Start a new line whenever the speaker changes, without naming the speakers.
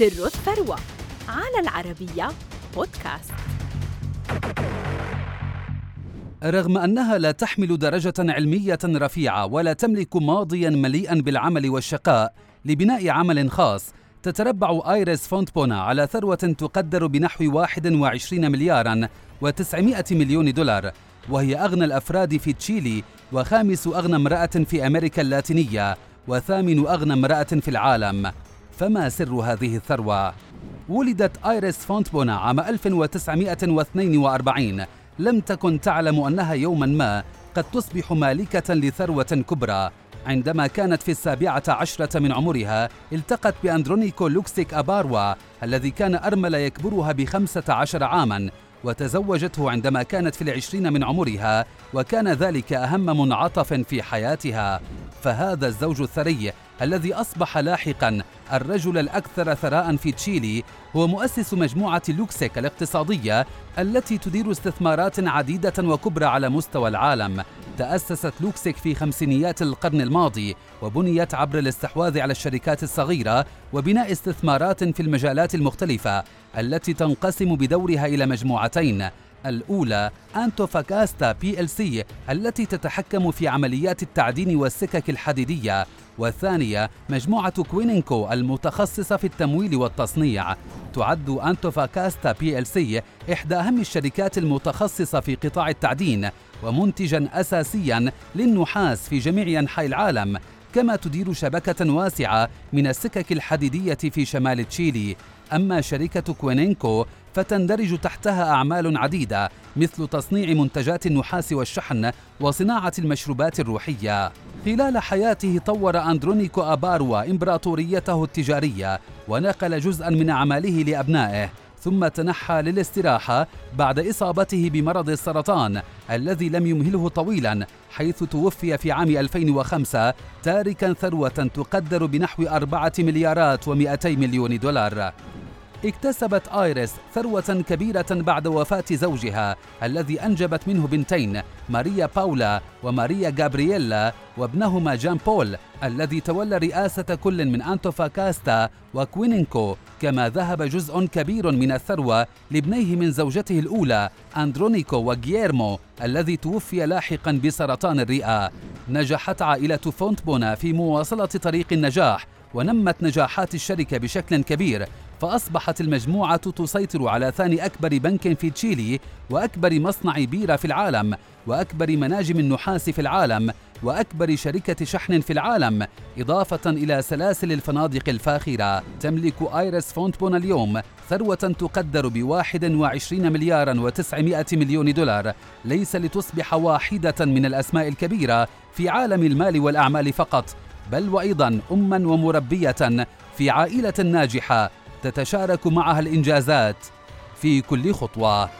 سر الثروة على العربية بودكاست.
رغم أنها لا تحمل درجة علمية رفيعة ولا تملك ماضيا مليئا بالعمل والشقاء لبناء عمل خاص تتربع آيريس فونتبونا على ثروة تقدر بنحو 21 مليارا و900 مليون دولار وهي أغنى الأفراد في تشيلي وخامس أغنى امرأة في أمريكا اللاتينية وثامن أغنى امرأة في العالم. فما سر هذه الثروة؟ ولدت آيريس فونتبونا عام 1942 لم تكن تعلم أنها يوما ما قد تصبح مالكة لثروة كبرى. عندما كانت في السابعة عشرة من عمرها التقت بأندرونيكو لوكسيك أباروا الذي كان أرمل يكبرها بخمسة عشر عاما وتزوجته عندما كانت في العشرين من عمرها وكان ذلك أهم منعطف في حياتها. فهذا الزوج الثري الذي أصبح لاحقا الرجل الأكثر ثراء في تشيلي هو مؤسس مجموعة لوكسيك الاقتصادية التي تدير استثمارات عديدة وكبرى على مستوى العالم. تأسست لوكسيك في خمسينيات القرن الماضي وبنيت عبر الاستحواذ على الشركات الصغيرة وبناء استثمارات في المجالات المختلفة التي تنقسم بدورها إلى مجموعتين. الأولى أنتوفاكاستا PLC التي تتحكم في عمليات التعدين والسكك الحديدية. والثانية مجموعة كوينينكو المتخصصة في التمويل والتصنيع. تعد أنتوفاكاستا PLC إحدى أهم الشركات المتخصصة في قطاع التعدين ومنتجا أساسيا للنحاس في جميع أنحاء العالم. كما تدير شبكة واسعة من السكك الحديدية في شمال تشيلي. أما شركة كوينينكو فتندرج تحتها أعمال عديدة مثل تصنيع منتجات النحاس والشحن وصناعة المشروبات الروحية. خلال حياته طور أندرونيكو أباروا إمبراطوريته التجارية ونقل جزءا من أعماله لأبنائه. ثم تنحى للاستراحة بعد إصابته بمرض السرطان الذي لم يمهله طويلا حيث توفي في عام 2005 تاركا ثروة تقدر بنحو أربعة مليارات ومئتي مليون دولار. اكتسبت آيريس ثروة كبيرة بعد وفاة زوجها الذي أنجبت منه بنتين ماريا باولا وماريا جابرييلا وابنهما جان بول الذي تولى رئاسة كل من أنتوفاكاستا وكوينينكو كما ذهب جزء كبير من الثروة لابنيه من زوجته الأولى أندرونيكو وغييرمو الذي توفي لاحقا بسرطان الرئة. نجحت عائلة فونتبونا في مواصلة طريق النجاح ونمت نجاحات الشركة بشكل كبير فأصبحت المجموعة تسيطر على ثاني أكبر بنك في تشيلي وأكبر مصنع بيرة في العالم وأكبر مناجم النحاس في العالم وأكبر شركة شحن في العالم إضافة إلى سلاسل الفنادق الفاخرة. تملك آيرس فونتبون اليوم ثروة تقدر ب 21 مليارا و900 مليون دولار. ليس لتصبح واحدة من الأسماء الكبيرة في عالم المال والأعمال فقط بل وأيضا أما ومربية في عائلة ناجحة. تتشارك معها الإنجازات في كل خطوة.